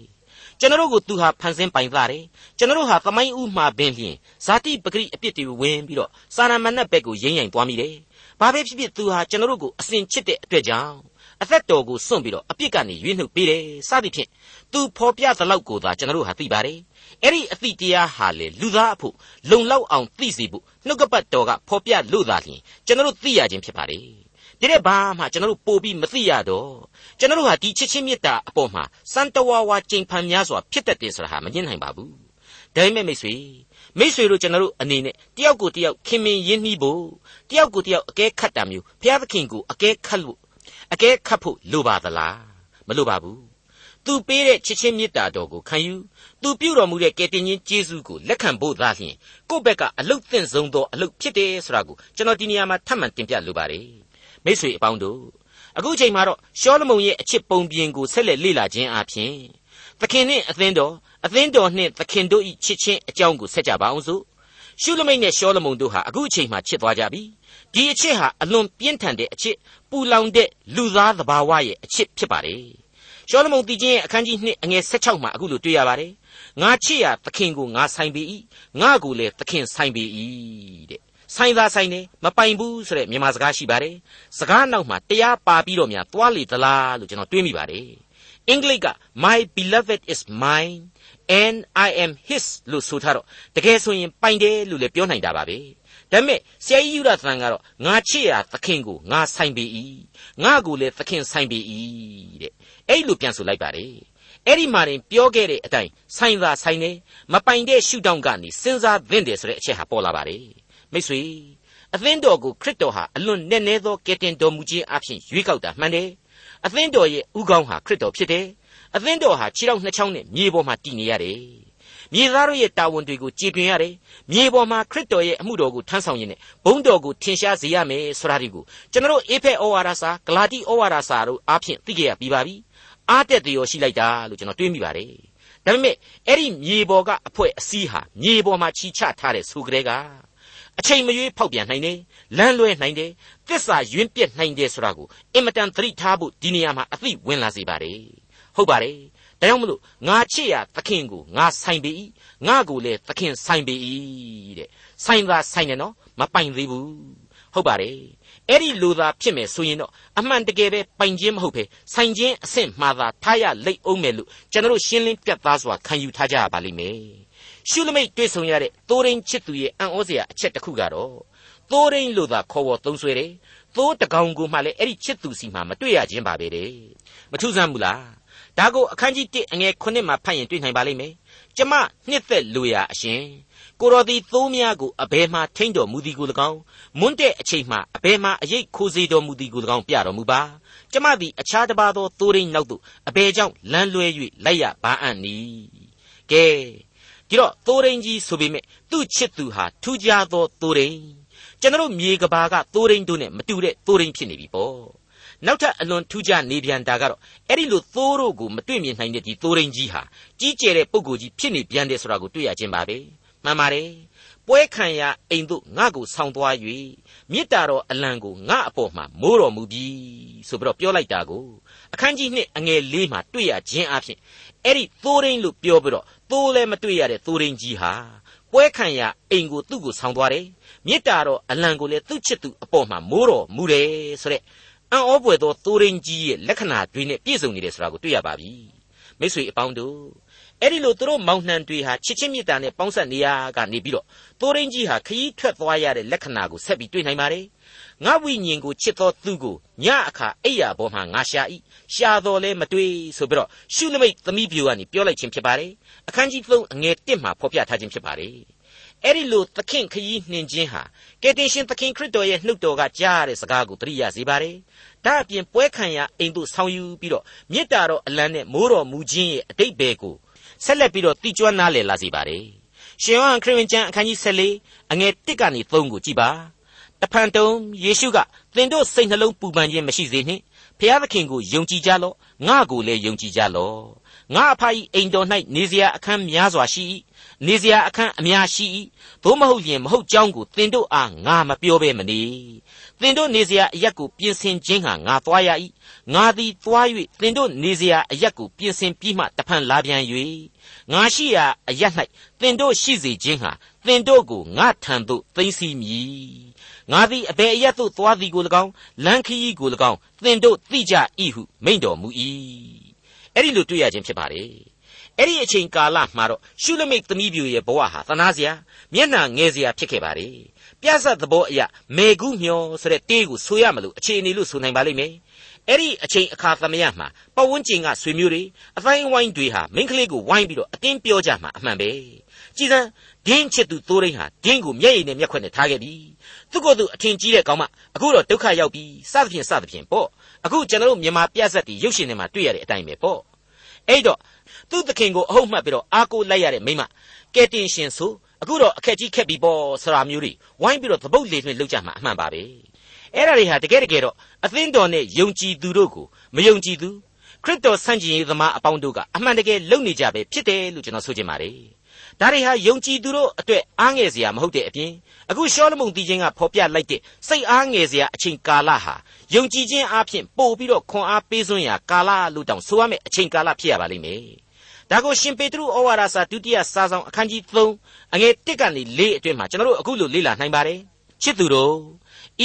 ကျွန်တော်တို့ကိုသူဟာဖန်ဆင်းပိုင်သားတယ်ကျွန်တော်တို့ဟာသမိုင်းဥမှာပင်လျင်ဇာတိပဂရိအပြစ်တွေဝင်ပြီးတော့စာရမဏတ်ဘက်ကိုရိမ့်ရိုင်သွားမိတယ်ဘာပဲဖြစ်ဖြစ်သူဟာကျွန်တော်တို့ကိုအစဉ်ချစ်တဲ့အတွက်ကြောင့်အသက်တော်ကိုစွန့်ပြီးတော့အပြစ်ကနေရွေးနှုတ်ပေးတယ်စသဖြင့်သူဖော်ပြသလောက်ကိုသာကျွန်တော်တို့ဟာသိပါတယ် အဲ့ဒီအသည့်တရားဟာလေလူသားအဖို့လုံလောက်အောင်သိစေဖို့နှုတ်ကပတ်တော်ကဖော်ပြလို့သာလျှင်ကျွန်တော်တို့သိရခြင်းဖြစ်ပါတယ်ဒီတဲ့ဘာမှကျွန်တော်တို့ပို့ပြီးမသိရတော့ကျွန်တော်တို့ဟာဒီချစ်ချင်းမေတ္တာအပေါ်မှာစံတဝါဝါကြိမ်ဖန်များစွာဖြစ်တတ်တယ်ဆိုတာဟာမငြင်းနိုင်ပါဘူးဒါပေမဲ့မိတ်ဆွေမိတ်ဆွေတို့ကျွန်တော်တို့အနေနဲ့တယောက်ကိုတယောက်ခင်မင်ရင်းနှီးဖို့တယောက်ကိုတယောက်အကဲခတ်တာမျိုးဘုရားသခင်ကိုအကဲခတ်လို့အကဲခတ်ဖို့လိုပါသလားမလိုပါဘူး သူပေးတဲ့ချစ်ချင်းမေတ္တာတော်ကိုခံယူသူပြုတော်မူတဲ့ကယ်တင်ရှင်ယေရှုကိုလက်ခံဖို့သာလျှင်ကိုယ့်ဘက်ကအလုတ်သင့်ဆုံးသောအလုတ်ဖြစ်တယ်ဆိုတာကိုကျွန်တော်ဒီနေရာမှာထပ်မံတင်ပြလိုပါတယ်မိတ်ဆွေအပေါင်းတို့အခုချိန်မှာတော့ရှောလမုန်ရဲ့အချစ်ပုံပြင်ကိုဆက်လက်လေ့လာခြင်းအပြင်သခင်နှင့်အသင်းတော်အသင်းတော်နှင့်သခင်တို့၏ချစ်ချင်းအကြောင်းကိုဆက်ကြပါအောင်စို့ရှုလမိတ်နဲ့ရှောလမုန်တို့ဟာအခုအချိန်မှာချစ်သွားကြပြီဒီအချစ်ဟာအလွန်ပြင်းထန်တဲ့အချစ်ပူလောင်တဲ့လူသားသဘာဝရဲ့အချစ်ဖြစ်ပါတယ် ရှောလမုန်တည်ခြင်းရဲ့အခန်းကြီး2အငယ်16မှာအခုလိုတွေ့ရပါတယ်ငါချစ်ရသခင်ကိုငါဆိုင်ပေ၏ငါကိုလည်းသခင်ဆိုင်ပေ၏တဲ့ဆိုင်သာဆိုင်နေမပိုင်ဘူးဆိုတဲ့မြန်မာစကားရှိပါတယ်စကားနောက်မှာတရားပါပြီးတော့များသွားလေသလားလို့ကျွန်တော်တွေးမိပါတယ်အင်္ဂလိပ်က my beloved is mine and i am his လို့ဆိုထားတော့တကယ်ဆိုရင်ပိုင်တယ်လို့လည်းပြောနိုင်တာပါပဲဒါပေမဲ့ဆရာကြီးယူရသန်ကတော့ငါချစ်ရာသခင်ကိုငါဆိုင်ပေ၏ငါကိုလည်းသခင်ဆိုင်ပေ၏တဲ့ အဲ့လိုပြန်ဆိုလိုက်ပါတယ်အဲ့ဒီမှာရင်ပြောခဲ့တဲ့အတိုင်းဆိုင်သာဆိုင်နေမပိုင်တဲ့ရှုထောင့်ကနေစဉ်းစားသင့်တယ်ဆိုတဲ့အချက်ဟာပေါ်လာပါတယ်မိတ်ဆွေအသင်းတော်ကိုခရစ်တော်ဟာအလွန်နက်နဲသောကယ်တင်တော်မူခြင်းအဖြစ်ရွေးကောက်တာမှန်တယ်အသင်းတော်ရဲ့ဥကောင်းဟာခရစ်တော်ဖြစ်တယ်အသင်းတော်ဟာခြေထောက်နှစ်ချောင်းနဲ့မြေပေါ်မှာတည်နေရတယ်မြေသားတို့ရဲ့တာဝန်တွေကိုကြည်တွင်ရတယ်မြေပေါ်မှာခရစ်တော်ရဲ့အမှုတော်ကိုထမ်းဆောင်ရင်းနဲ့ဘုန်းတော်ကိုထင်ရှားစေရမယ်ဆိုတာဒီကိုကျွန်တော်အေဖက်ဩဝါဒစာဂလာတိဩဝါဒစာတို့အားဖြင့်သိကြရပြီးပါပြီ အားတက်တရောရှိလိုက်တာလို့ကျွန်တော်တွေးမိပါတယ်ဒါပေမဲ့အဲ့ဒီမြေပေါ်ကအဖွဲအစည်းဟာမြေပေါ်မှာချီချထားတဲ့ဆိုကြတဲ့ကအချိန်မရွေးဖောက်ပြန်နိုင်တယ်လမ်းလွဲနိုင်တယ်သစ္စာယွင်းပြက်နိုင်တယ်ဆိုတာကိုအင်မတန်သတိထားဖို့ဒီနေရာမှာအသိဝင်လာစေပါတယ်ဟုတ်ပါတယ်ဒါကြောင့်မလို့ငါချစ်ရသခင်ကိုငါဆိုင်ပေ၏ငါကိုလည်းသခင်ဆိုင်ပေ၏တဲ့ဆိုင်သာဆိုင်တယ်နော်မပိုင်သေးဘူးဟုတ်ပါတယ် အဲ့ဒီလိုသာဖြစ်မယ်ဆိုရင်တော့အမှန်တကယ်ပဲပိုင်ခြင်းမဟုတ်ပဲဆိုင်ခြင်းအဆင့်မှာသာထားရလိမ့်အောင်မယ်လို့ကျွန်တော်ရှင်းလင်းပြတ်သားစွာခံယူထားကြရပါလိမ့်မယ်ရှုလမိတ်တွေ့ဆုံရတဲ့သိုးရင်းချစ်သူရဲ့အံ့ဩစရာအချက်တစ်ခုကတော့သိုးရင်းလို့သာခေါ်ဝေါ်သုံးဆွဲတယ်သိုးတကောင်ကိုမှလည်းအဲ့ဒီချစ်သူစီမှာမတွေ့ရခြင်းပါပဲတဲ့မထူးဆန်းဘူးလားဒါကိုအခန်းကြီး1အငယ်9မှာဖတ်ရင်တွေ့နိုင်ပါလိမ့်မယ် ကျမနှစ်သက်လူရာအရှင်ကိုတော်သည်သိုးများကိုအဘယ်မှထိမ့်တော်မူသည်ကို၎င်းမွန်းတဲ့အချိန်မှအဘယ်မှအရေးခိုးစေတော်မူသည်ကို၎င်းပြတော်မူပါကျမသည်အခြားတစ်ပါးသောသိုးရင်းနောက်သို့အဘယ်ကြောင့်လမ်းလွဲ၍လိုက်ရပါအံ့နည်းကဲဒီတော့သိုးရင်းကြီးဆိုပေမဲ့သူ့ချစ်သူဟာထူးခြားသောသိုးရင်းကျွန်တော်မြေကဘာကသိုးရင်းတို့နဲ့မတူတဲ့သိုးရင်းဖြစ်နေပြီပေါ့ နောက်ထပ်အလွန်ထူးခြားနေပြန်တာကတော့အဲ့ဒီလိုသိုးတို့ကိုမတွေ့မြင်နိုင်တဲ့ဒီသိုးရင်းကြီးဟာကြီးကျယ်တဲ့ပုံကိုယ်ကြီးဖြစ်နေပြန်တယ်ဆိုတာကိုတွေ့ရခြင်းပါပဲမှန်ပါတယ်ပွဲခံရအိမ်သို့ငါ့ကိုဆောင်းသွား၍မေတ္တာတော်အလံကိုငါအပေါ်မှာမိုးတော်မူပြီဆိုပြီးတော့ပြောလိုက်တာကိုအခန်းကြီးနှစ်အငယ်၄မှာတွေ့ရခြင်းအဖြစ်အဲ့ဒီသိုးရင်းလို့ပြောပြီးတော့သိုးလည်းမတွေ့ရတဲ့သိုးရင်းကြီးဟာပွဲခံရအိမ်ကိုသူ့ကိုဆောင်းသွားတယ်မေတ္တာတော်အလံကိုလည်းသူ့ချစ်သူအပေါ်မှာမိုးတော်မူတယ်ဆိုတဲ့ အံ့ဩပွေသောသိုးရင်းကြီးရဲ့လက္ခဏာတွေနဲ့ပြည့်စုံနေတယ်ဆိုတာကိုတွေ့ရပါပြီမိတ်ဆွေအပေါင်းတို့အဲ့ဒီလိုသူတို့မောင်နှံတွေဟာချစ်ချင်းမြတ်တာနဲ့ပေါင်းဆက်နေရကနေပြီးတော့သိုးရင်းကြီးဟာခရီးထွက်သွားရတဲ့လက္ခဏာကိုဆက်ပြီးတွေ့နိုင်ပါတယ်ငါဝိညာဉ်ကိုချစ်သောသူကိုညအခါအိယာဘောမှာငါရှာ၏ရှာတော်လဲမတွေ့ဆိုပြီးတော့ရှုလမိတ်သမီးပြူကနေပြောလိုက်ခြင်းဖြစ်ပါတယ်အခန်းကြီး3အငယ်1မှာဖော်ပြထားခြင်းဖြစ်ပါတယ် အဲ့ဒီလိုသခင်ခရီးနှင်ခြင်းဟာကယ်တင်ရှင်သခင်ခရစ်တော်ရဲ့နှုတ်တော်ကကြားရတဲ့စကားကိုသတိရစေပါတယ်။ဒါအပြင်ပွဲခံရအိမ်သို့ဆောင်ယူပြီးတော့မေတ္တာတော်အလံနဲ့မိုးတော်မူခြင်းရဲ့အတိတ်ဘယ်ကိုဆက်လက်ပြီးတော့တိကျွမ်းနားလည်လာစေပါတယ်။ရှင်ယောဟန်ခရစ်ဝင်ကျမ်းအခန်းကြီး14အငယ်1ကနေ3ကိုကြည်ပါ။တဖန်တုံယေရှုကသင်တို့စိတ်နှလုံးပူပန်ခြင်းမရှိစေနှင့်။ဖျားသခင်ကိုယုံကြည်ကြလော့။ငါကိုလည်းယုံကြည်ကြလော့။ငါအဖအီအိမ်တော်၌နေစရာအခန်းများစွာရှိ၏ နေစရာအခန်းအများရှိ၏သို့မဟုတ်ရင်မဟုတ်ကြောင်းကိုသင်တို့အားငါမပြောဘဲမနေသင်တို့နေစရာအရက်ကိုပြင်ဆင်ခြင်းဟာငါသွားရ၏ငါသည်သွား၍သင်တို့နေစရာအရက်ကိုပြင်ဆင်ပြီးမှတဖန်လာပြန်၍ငါရှိရာအရက်၌သင်တို့ရှိစေခြင်းဟာသင်တို့ကိုငါထံသို့သိမ်းဆည်းမည်ငါသည်အဘယ်အရက်သို့သွားသည်ကို၎င်းလမ်းခရီးကို၎င်းသင်တို့သိကြ၏ဟုမိန့်တော်မူ၏အဲ့ဒီလိုတွေ့ရခြင်းဖြစ်ပါတယ် အဲ့ဒီအချိန်ကာလမှာတော့ရှုလမိတ်သမီးပြူရဲ့ဘဝဟာသနာစရာမျက်နှာငယ်စရာဖြစ်ခဲ့ပါလေပြဿတ်သဘောအရမေကုမျောဆိုတဲ့တေးကိုဆိုရမလို့အခြေအနေလို့ဆိုနိုင်ပါလိမ့်မယ်အဲ့ဒီအချိန်အခါသမယမှာပဝန်းကျင်ကဆွေမျိုးတွေအတိုင်းဝိုင်းတွေဟာမိန်းကလေးကိုဝိုင်းပြီးတော့အတင်းပြောကြမှာအမှန်ပဲကြည်စမ်းဒင်းချစ်သူသိုးရင်းဟာဒင်းကိုမျက်ရည်နဲ့မျက်ခွက်နဲ့ထားခဲ့ပြီသူကသူအထင်ကြီးတဲ့ကောင်မအခုတော့ဒုက္ခရောက်ပြီစသဖြင့်စသဖြင့်ပေါ့အခုကျွန်တော်တို့မြန်မာပြဿတ်တွေရုပ်ရှင်တွေမှာတွေ့ရတဲ့အတိုင်းပဲပေါ့အဲ့တော့ သူ့သခင်ကိုအဟုတ်မှတ်ပြီးတော့အားကိုးလိုက်ရတဲ့မိမကဲတင်ရှင်ဆိုအခုတော့အခက်ကြီးခက်ပြီပေါ့ဆိုတာမျိုးတွေဝိုင်းပြီးတော့သပုတ်လေလွှင့်လောက်ကြမှာအမှန်ပါပဲအဲ့ဒါတွေဟာတကယ်တကယ်တော့အသင်းတော်နဲ့ယုံကြည်သူတို့ကိုမယုံကြည်သူခရစ်တော်ဆန့်ကျင်ရေးသမားအပေါင်းတို့ကအမှန်တကယ်လုပ်နေကြပဲဖြစ်တယ်လို့ကျွန်တော်ဆိုချင်ပါတယ်ဒါတွေဟာယုံကြည်သူတို့အတွက်အားငယ်စရာမဟုတ်တဲ့အပြင်အခုရှောလမုန်တီချင်းကဖော်ပြလိုက်တဲ့စိတ်အားငယ်စရာအချိန်ကာလဟာယုံကြည်ခြင်းအပြင်ပို့ပြီးတော့ခွန်အားပေးစွန်းရာကာလလို့တောင်ဆိုရမယ့်အချိန်ကာလဖြစ်ရပါလိမ့်မယ် ဒါကိုရှင်ပေတရုဩဝါဒစာဒုတိယစာဆောင်အခန်းကြီး3အငယ်1ကနေ4အတွင်းမှာကျွန်တော်တို့အခုလိုလေ့လာနိုင်ပါတယ်ချစ်သူတို့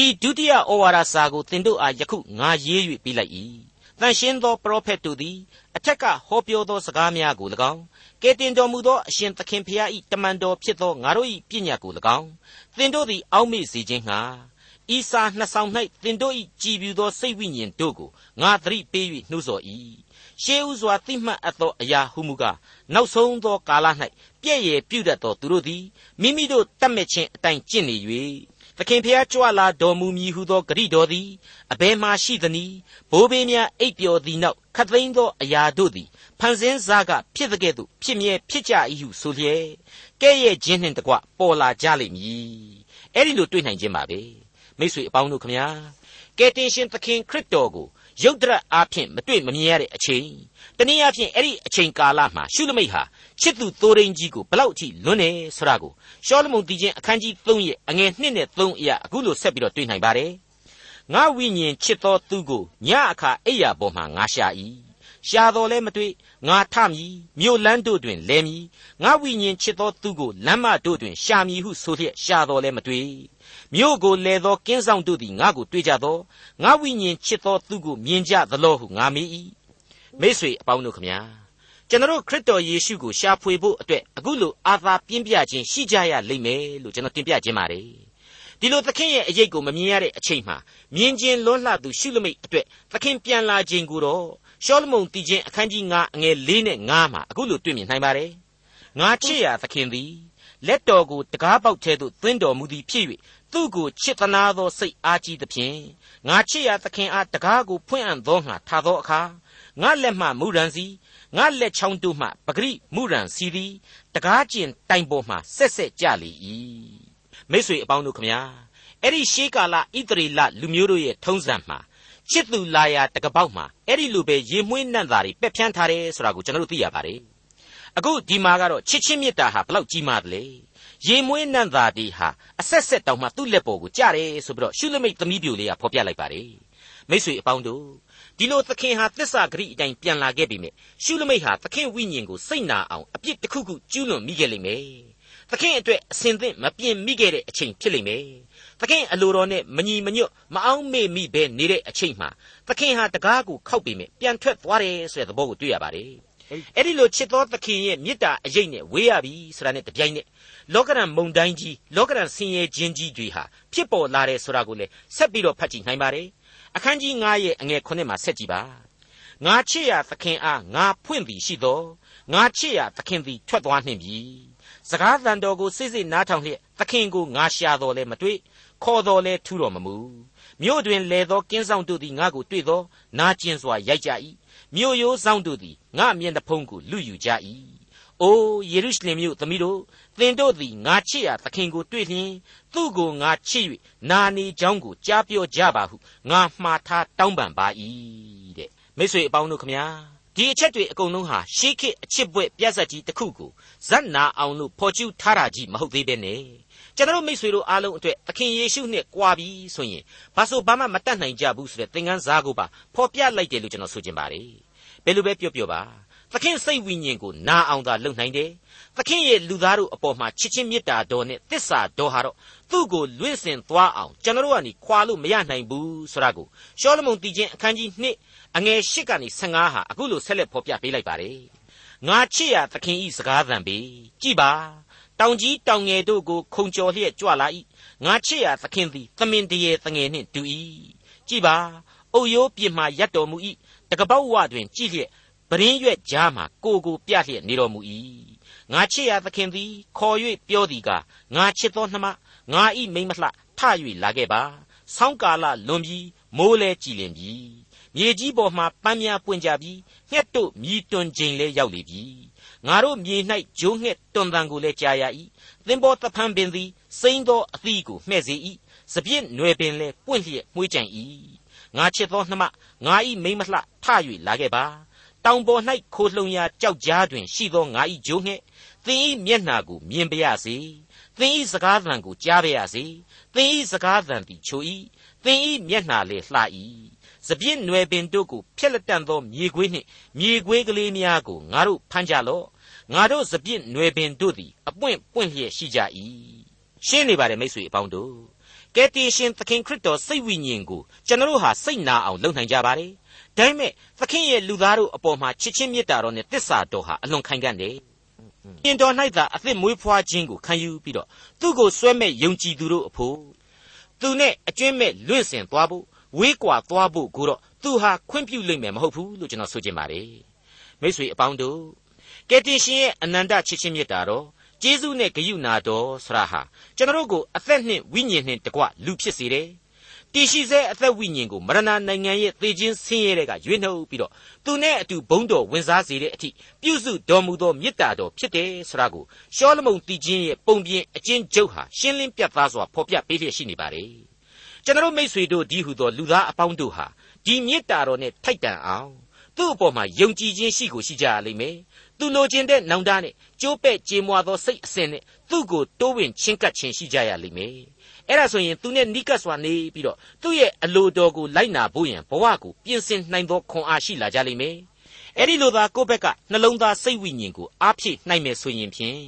ဤဒုတိယဩဝါဒစာကိုသင်တို့အားယခုငါရေး၍ပြီးလိုက်၏တန်ရှင်းသောပရောဖက်တို့သည်အထက်ကဟောပြောသောစကားများကို၎င်းကဲတင်တော်မူသောအရှင်သခင်ဖျား၏တမန်တော်ဖြစ်သောငါတို့၏ပညာကို၎င်းသင်တို့သည်အောက်မေ့စေခြင်းငှာဤစာနှစ်ဆောင်၌သင်တို့၏ကြည်ပြူသောစိတ်ဝိညာဉ်တို့ကိုငါသတိပေး၍နှိုးဆော်၏ ရှေးဥစွာသိမှတ်အပ်သောအရာဟုမူကားနောက်ဆုံးသောကာလ၌ပြည့်ရည်ပြုတတ်သောသူတို့သည်မိမိတို့တတ်မဲ့ခြင်းအတိုင်းကျင့်နေ၍သခင်ဖျားကြွလာတော်မူမည်ဟုသောဂရိတော်သည်အဘယ်မှရှိသနည်းဘိုးဘေးများအိပ်ပျော်သည်နောက်ခတ်သိမ်းသောအရာတို့သည်ဖန်ဆင်းစားကဖြစ်တဲ့ကဲ့သို့ဖြစ်မြဲဖြစ်ကြ၏ဟုဆိုလျက်ကဲ့ရဲ့ခြင်းနှင့်တကွပေါ်လာကြလိမ့်မည်အဲ့ဒီလိုတွေ့နိုင်ခြင်းပါပဲမိတ်ဆွေအပေါင်းတို့ခမညာကယ်တင်ရှင်သခင်ခရစ်တော်ကို ရုတ်တရက်အားဖြင့်မတွေ့မမြင်ရတဲ့အချိန်တနည်းအားဖြင့်အဲ့ဒီအချိန်ကာလမှာရှုလမိတ်ဟာချစ်သူသိုးရင်းကြီးကိုဘလောက်အထိလွန်းနေဆိုတာကိုရှောလမုန်တီချင်းအခန်းကြီး3ရဲ့အငယ်1နဲ့3အရာအခုလိုဆက်ပြီးတော့တွေ့နိုင်ပါတယ်ငါဝိညာဉ်ချစ်သောသူကိုညအခါအိယာပေါ်မှာငါရှာ၏ရှာတော်လဲမတွေ့ငါထမည်မြို့လန်းတို့တွင်လဲမည်ငါဝိညာဉ်ချစ်သောသူကိုလမ်းမတို့တွင်ရှာမည်ဟုဆိုလျက်ရှာတော်လဲမတွေ့ မြို့ကိုလဲသောကင်းဆောင်တို့သည်ငါကိုတွေ့ကြသောငါဝိညာဉ်ချစ်သောသူကိုမြင်ကြသလောဟုငါမေး၏မိတ်ဆွေအပေါင်းတို့ခမညာကျွန်တော်ခရစ်တော်ယေရှုကိုရှာဖွေဖို့အတွက်အခုလိုအာသာပြင်းပြခြင်းရှိကြရလိမ့်မယ်လို့ကျွန်တော်တင်ပြခြင်းပါတယ်ဒီလိုသခင်ရဲ့အရေးကိုမမြင်ရတဲ့အချိန်မှာမြင်ခြင်းလွန်းလှသူရှုလမိတ်အတွက်သခင်ပြန်လာခြင်းကိုတော့ရှောလမုန်တည်ခြင်းအခန်းကြီး9အငယ်၄နဲ့9မှာအခုလိုတွေ့မြင်နိုင်ပါတယ်ငါချစ်ရာသခင်သည်လက်တော်ကိုတကားပေါက်ထဲသို့သွင်းတော်မူသည်ဖြစ်၍ သူ့ကိုချစ်သနာသောစိတ်အားကြီးသဖြင့်ငါချစ်ရာသခင်အားတကားကိုဖွင့်အံ့သောငါထားသောအခါငါလက်မှမူရန်စီငါလက်ချောင်းတို့မှပဂရိမူရန်စီသည်တကားကျင်တိုင်ပေါ်မှဆက်ဆက်ကြလေ၏မိတ်ဆွေအပေါင်းတို့ခမညာအဲ့ဒီရှေးကာလဣသရေလလူမျိုးတို့ရဲ့ထုံးစံမှာချစ်သူလာယာတကပေါက်မှာအဲ့ဒီလိုပဲရေမွှေးနှံ့တာတွေပက်ဖြန်းထားတယ်ဆိုတာကိုကျွန်တော်တို့သိရပါတယ်အခုဒီမှာကတော့ချစ်ချင်းမေတ္တာဟာဘလောက်ကြီးမားသလဲ ရေမွေးနံ့သာဒီဟာအဆက်ဆက်တောင်မှသူ့လက်ပေါ်ကိုကြားတယ်ဆိုပြီးတော့ရှုလမိတ်သမီးပြိုလေးကဖော်ပြလိုက်ပါတယ်မိတ်ဆွေအပေါင်းတို့ဒီလိုသခင်ဟာသစ္စာဂရိအတိုင်းပြန်လာခဲ့ပြီမြဲရှုလမိတ်ဟာသခင်ဝိညာဉ်ကိုစိတ်နာအောင်အပြစ်တစ်ခုခုကျူးလွန်မိခဲ့လိမ့်မယ်သခင်အတွက်အစင်သင့်မပြင်းမိခဲ့တဲ့အချိန်ဖြစ်လိမ့်မယ်သခင်အလိုတော်နဲ့မညီမညွတ်မအောင်မေ့မိပဲနေတဲ့အချိန်မှာသခင်ဟာတကားကိုခောက်ပြီးမြဲပြန်ထွက်သွားတယ်ဆိုတဲ့သဘောကိုတွေ့ရပါတယ် အဲ့ဒီလိုချစ်တော်သခင်ရဲ့မေတ္တာအရေးနဲ့ဝေးရပြီဆိုတာနဲ့တပြိုင်နက်လောကရန်မုန်တိုင်းကြီးလောကရန်ဆင်းရဲခြင်းကြီးတွေဟာဖြစ်ပေါ်လာတယ်ဆိုတာကိုလည်းဆက်ပြီးတော့ဖတ်ကြည့်နိုင်ပါတယ်အခန်းကြီး9ရဲ့အငယ်9မှာဆက်ကြည့်ပါငါချစ်ရသခင်အားငါဖွင့်သည်ရှိသောငါချစ်ရသခင်သည်ထွက်သွားနှင့်ပြီစကားသံတော်ကိုစိတ်စိတ်နားထောင်လျက်သခင်ကိုငါရှာတော်လဲမတွေ့ခေါ်တော်လဲထူတော်မမူမြို့တွင်လဲသောကင်းဆောင်တို့သည်ငါကိုတွေ့သောနာကျင်စွာရိုက်ကြ၏ မြို့ရိုးဆောင်တို့သည်ငါမျက်နှာဖုံးကိုလူယူကြ၏။အိုယေရုရှလင်မြို့သမီးတို့သင်တို့သည်ငါချစ်ရာသခင်ကိုတွေ့လျင်သူ့ကိုငါချစ်၍နာနေကြောင်းကိုကြားပြောကြပါဟုငါမှားထားတောင်းပန်ပါ၏တဲ့မိတ်ဆွေအပေါင်းတို့ခမညာဒီအချက်တွေအကုန်လုံးဟာရှေးခေတ်အချစ်ပွဲပြဿကြီးတစ်ခုကိုဇက်နာအောင်လို့ဖော်ကျူးထားတာကြီးမဟုတ်သေးပဲနဲ့ ကျွန်တော်မိတ်ဆွေတို့အားလုံးအတွက်သခင်ယေရှုနဲ့ကြွားပြီဆိုရင်ဘာလို့ဘာမှမတတ်နိုင်ကြဘူးဆိုတဲ့သင်ခန်းစာကိုပါဖော်ပြလိုက်တယ်လို့ကျွန်တော်ဆိုချင်ပါတယ်ဘယ်လိုပဲပြောပြောပါသခင်စိတ်ဝိညာဉ်ကိုနာအောင်သာလုပ်နိုင်တယ်သခင်ရဲ့လူသားတို့အပေါ်မှာချစ်ချင်းမေတ္တာတော်နဲ့တစ္ဆာတော်ဟာတော့သူ့ကိုလွင့်စင်သွားအောင်ကျွန်တော်တို့ကနေခွာလို့မရနိုင်ဘူးဆိုတာကိုရှောလမုန်တီချင်းအခန်းကြီး2အငယ်8ကနေ15ဟာအခုလိုဆက်လက်ဖော်ပြပေးလိုက်ပါတယ်ငါချစ်ရသခင်ဤစကားသံပေကြည်ပါ တောင်ကြီးတောင်ငယ်တို့ကို ခုံကျော်လျက်ကြွလာ၏ငါချစ်ရသခင်သည် သမင်တရေတငယ်နှင့်တူ၏ကြည်ပါအုတ်ရိုးပြစ်မှရပ်တော်မူ၏တကပောက်ဝတွင် ကြည့်လျက်ပရင်းရွက်ကြားမှာကိုကိုပြလျက်နေတော်မူ၏ငါချစ်ရသခင်သည် ခေါ်၍ပြောသည်ကငါချစ်သောနှမငါဤမိမ့်မလှထ၍လာခဲ့ပါဆောင်းကာလလွန်ပြီးမိုးလဲကြည်လင်ပြီမြေကြီးပေါ်မှပန်းများပွင့်ကြပြီငှက်တို့မြည်တွန်ချိန်လဲရောက်လေပြီ ငါတို့မြေ၌ဂျိုးငှက်တွန်တန်ကိုလည်းကြားရ၏သင်္ဘောတဖန်ပင်သည်စိမ့်သောအသီးကိုမှဲ့စေ၏စပြည့်နွယ်ပင်လဲပွင့်လျက်မှုှေးကြံ၏ငါချစ်သောနှမငါဤမိမ့်မလှထ၍လာခဲ့ပါတောင်ပေါ်၌ခိုလှုံရာကြောက်ကြားတွင်ရှိသောငါဤဂျိုးငှက်သင်ဤမျက်နှာကိုမြင်ပါရစေသင်ဤစကားသံကိုကြားပါရစေသင်ဤစကားသံသည်ချို၏သင်ဤမျက်နှာလေလှ၏ စပြည့်နွယ်ပင်တို့ကိုဖျက်လက်တန့်သောမြေခွေးနှင့်မြေခွေးကလေးများကိုငါတို့ဖမ်းကြလော့ငါတို့စပြည့်နွယ်ပင်တို့သည်အပွင့်ပွင့်လျက်ရှိကြ၏ရှင်းနေပါတယ်မိတ်ဆွေအပေါင်းတို့ကယ်တင်ရှင်သခင်ခရစ်တော်စိတ်ဝိညာဉ်ကိုကျွန်တော်ဟာစိတ်နာအောင်လုပ်နိုင်ကြပါတယ်ဒါပေမဲ့သခင်ရဲ့လူသားတို့အပေါ်မှာချစ်ချင်းမေတ္တာတော်နဲ့တစ္ဆာတော်ဟာအလွန်ခိုင်ခံ့တယ်။ပြင်တော်၌သာအသက်မွေးဖွားခြင်းကိုခံယူပြီးတော့သူ့ကိုစွဲမဲ့ယုံကြည်သူတို့အဖို့သူနဲ့အကျွင့်မဲ့လွင့်စင်သွားဖို့ ဝေးကွာသွားဖို့ကိုတော့သူဟာခွင့်ပြုလိမ့်မယ်မဟုတ်ဘူးလို့ကျွန်တော်ဆိုချင်ပါတယ်။မိတ်ဆွေအပေါင်းတို့ကယ်တင်ရှင်ရဲ့အနန္တချစ်ချင်းမေတ္တာတော်ကျေးဇူးနဲ့ဂရုဏာတော်ဆရာဟာကျွန်တော်တို့ကိုအသက်နှင့်ဝိညာဉ်နှင့်တကွလူဖြစ်စေတယ်တည်ရှိစေအသက်ဝိညာဉ်ကိုမရဏနိုင်ငံရဲ့သေခြင်းဆင်းရဲတဲ့ကရွေးနှုတ်ပြီးတော့သူနဲ့အတူဘုံတော်ဝင်စားစေတဲ့အထိပြုစုတော်မူသောမေတ္တာတော်ဖြစ်တယ်ဆိုတာကိုရှောလမုန်တည်ခြင်းရဲ့ပုံပြင်အချင်းကျုပ်ဟာရှင်းလင်းပြသစွာဖော်ပြပေးလျက်ရှိနေပါတယ် ကျွန်တော်မိษွေတို့ဒီဟုသောလူသားအပေါင်းတို့ဟာဒီမေတ္တာတော်နဲ့ထိုက်တန်အောင်သူ့အပေါ်မှာယုံကြည်ခြင်းရှိကိုရှိကြရလိမ့်မယ်သူလိုချင်တဲ့နောင်တနဲ့ကြိုးပဲ့ကြေမွာသောစိတ်အစဉ်နဲ့သူ့ကိုတိုးဝင်ချင်းကပ်ခြင်းရှိကြရလိမ့်မယ်အဲ့ဒါဆိုရင်သူနဲ့နိကပ်စွာနေပြီးတော့သူ့ရဲ့အလိုတော်ကိုလိုက်နာဖို့ရန်ဘဝကိုပြင်ဆင်နိုင်သောခွန်အားရှိလာကြလိမ့်မယ်အဲ့ဒီလိုသာကိုယ့်ဘက်ကနှလုံးသားစိတ်ဝိညာဉ်ကိုအားဖြည့်နိုင်မယ်ဆိုရင်ဖြင့်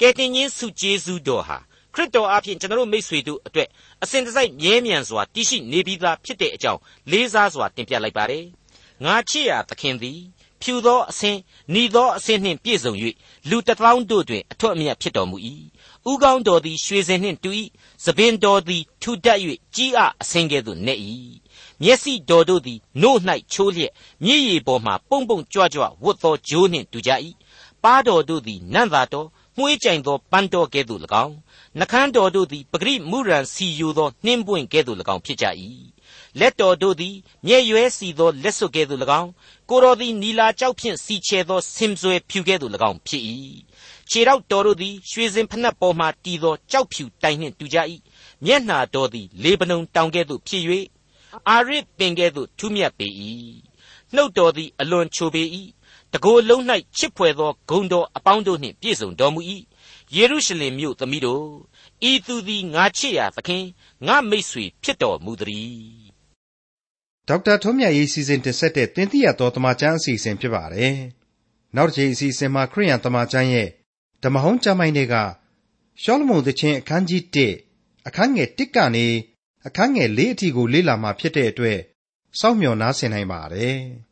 ကယ်တင်ရှင်စုကျေးဇူးတော်ဟာ ခရစ်တော်အားဖြင့်ကျွန်တော်မိတ်ဆွေတို့အတွက်အစဉ်တစိုက်မြဲမြံစွာတည်ရှိနေပြီးသားဖြစ်တဲ့အကြောင်းလေးစားစွာတင်ပြလိုက်ပါတယ်ငါချစ်ရာသခင်သည်ဖြူသောအဆင်း၊နီသောအဆင်းနှင့်ပြည့်စုံ၍လူတစ်သောင်းတို့တွင်အထွတ်အမြတ်ဖြစ်တော်မူ၏။ဥကောင်းတော်သည်ရွှေစင်နှင့်တူ၏။သပင်တော်သည်ထူထပ်၍ကြီးအအဆင်းကဲ့သို့နေ၏။မျက်စိတော်တို့သည်နို့၌ချိုးလျက်မြည်ရည်ပေါ်မှပုံပုံကြွကြွဝတ်သောဂျိုးနှင့်တူကြ၏။ပါးတော်တို့သည်နံ့သာတော်မှုေးကြိုင်သောပန်းတော်ကဲ့သို့၎င်း နှခမ်းတော်တို့သည်ပဂရိမူရန်စီယိုသောနှင်းပွင့်ကဲ့သို့၎င်းဖြစ်ကြ၏လက်တော်တို့သည်မြဲ့ရွဲစီသောလက်စွပ်ကဲ့သို့၎င်းကိုတော်သည်နီလာကြောက်ဖြင့်စီချဲသောဆင်ဆွဲဖြူကဲ့သို့၎င်းဖြစ်၏ခြေထောက်တော်တို့သည်ရွှေစင်ဖနက်ပေါ်မှတီသောကြောက်ဖြူတိုင်နှင့်တူကြ၏မျက်နှာတော်သည်လေပနုံတောင်ကဲ့သို့ဖြစ်၍အာရစ်ပင်ကဲ့သို့ထူးမြတ်ပေ၏နှုတ်တော်သည်အလွန်ချိုပေ၏တကိုယ်လုံး၌ချစ်ဖွယ်သောဂုံတော်အပေါင်းတို့နှင့်ပြည့်စုံတော်မူ၏ ယေရုရှလင်မြို့သမီးတို့ဤသူသည်ငါချစ်ရာသခင်ငါမိတ်ဆွေဖြစ်တော်မူသည်ဒေါက်တာထွန်းမြတ်ရေးစီစဉ်တင်ဆက်တဲ့တင်ပြရတော်တမချန်းအစီအစဉ်ဖြစ်ပါတယ်နောက်တစ်ချိန်အစီအစဉ်မှာခရိယန်တမချန်းရဲ့ဓမ္မဟောင်းကျမ်းပိုင်းတွေကရှောလမုန်သခင်အခန်းကြီး1အခန်းငယ်1ကနေအခန်းငယ်4အထိကိုလေ့လာမှဖြစ်တဲ့အတွက်စောင့်မျှော်နားဆင်နိုင်ပါတယ်။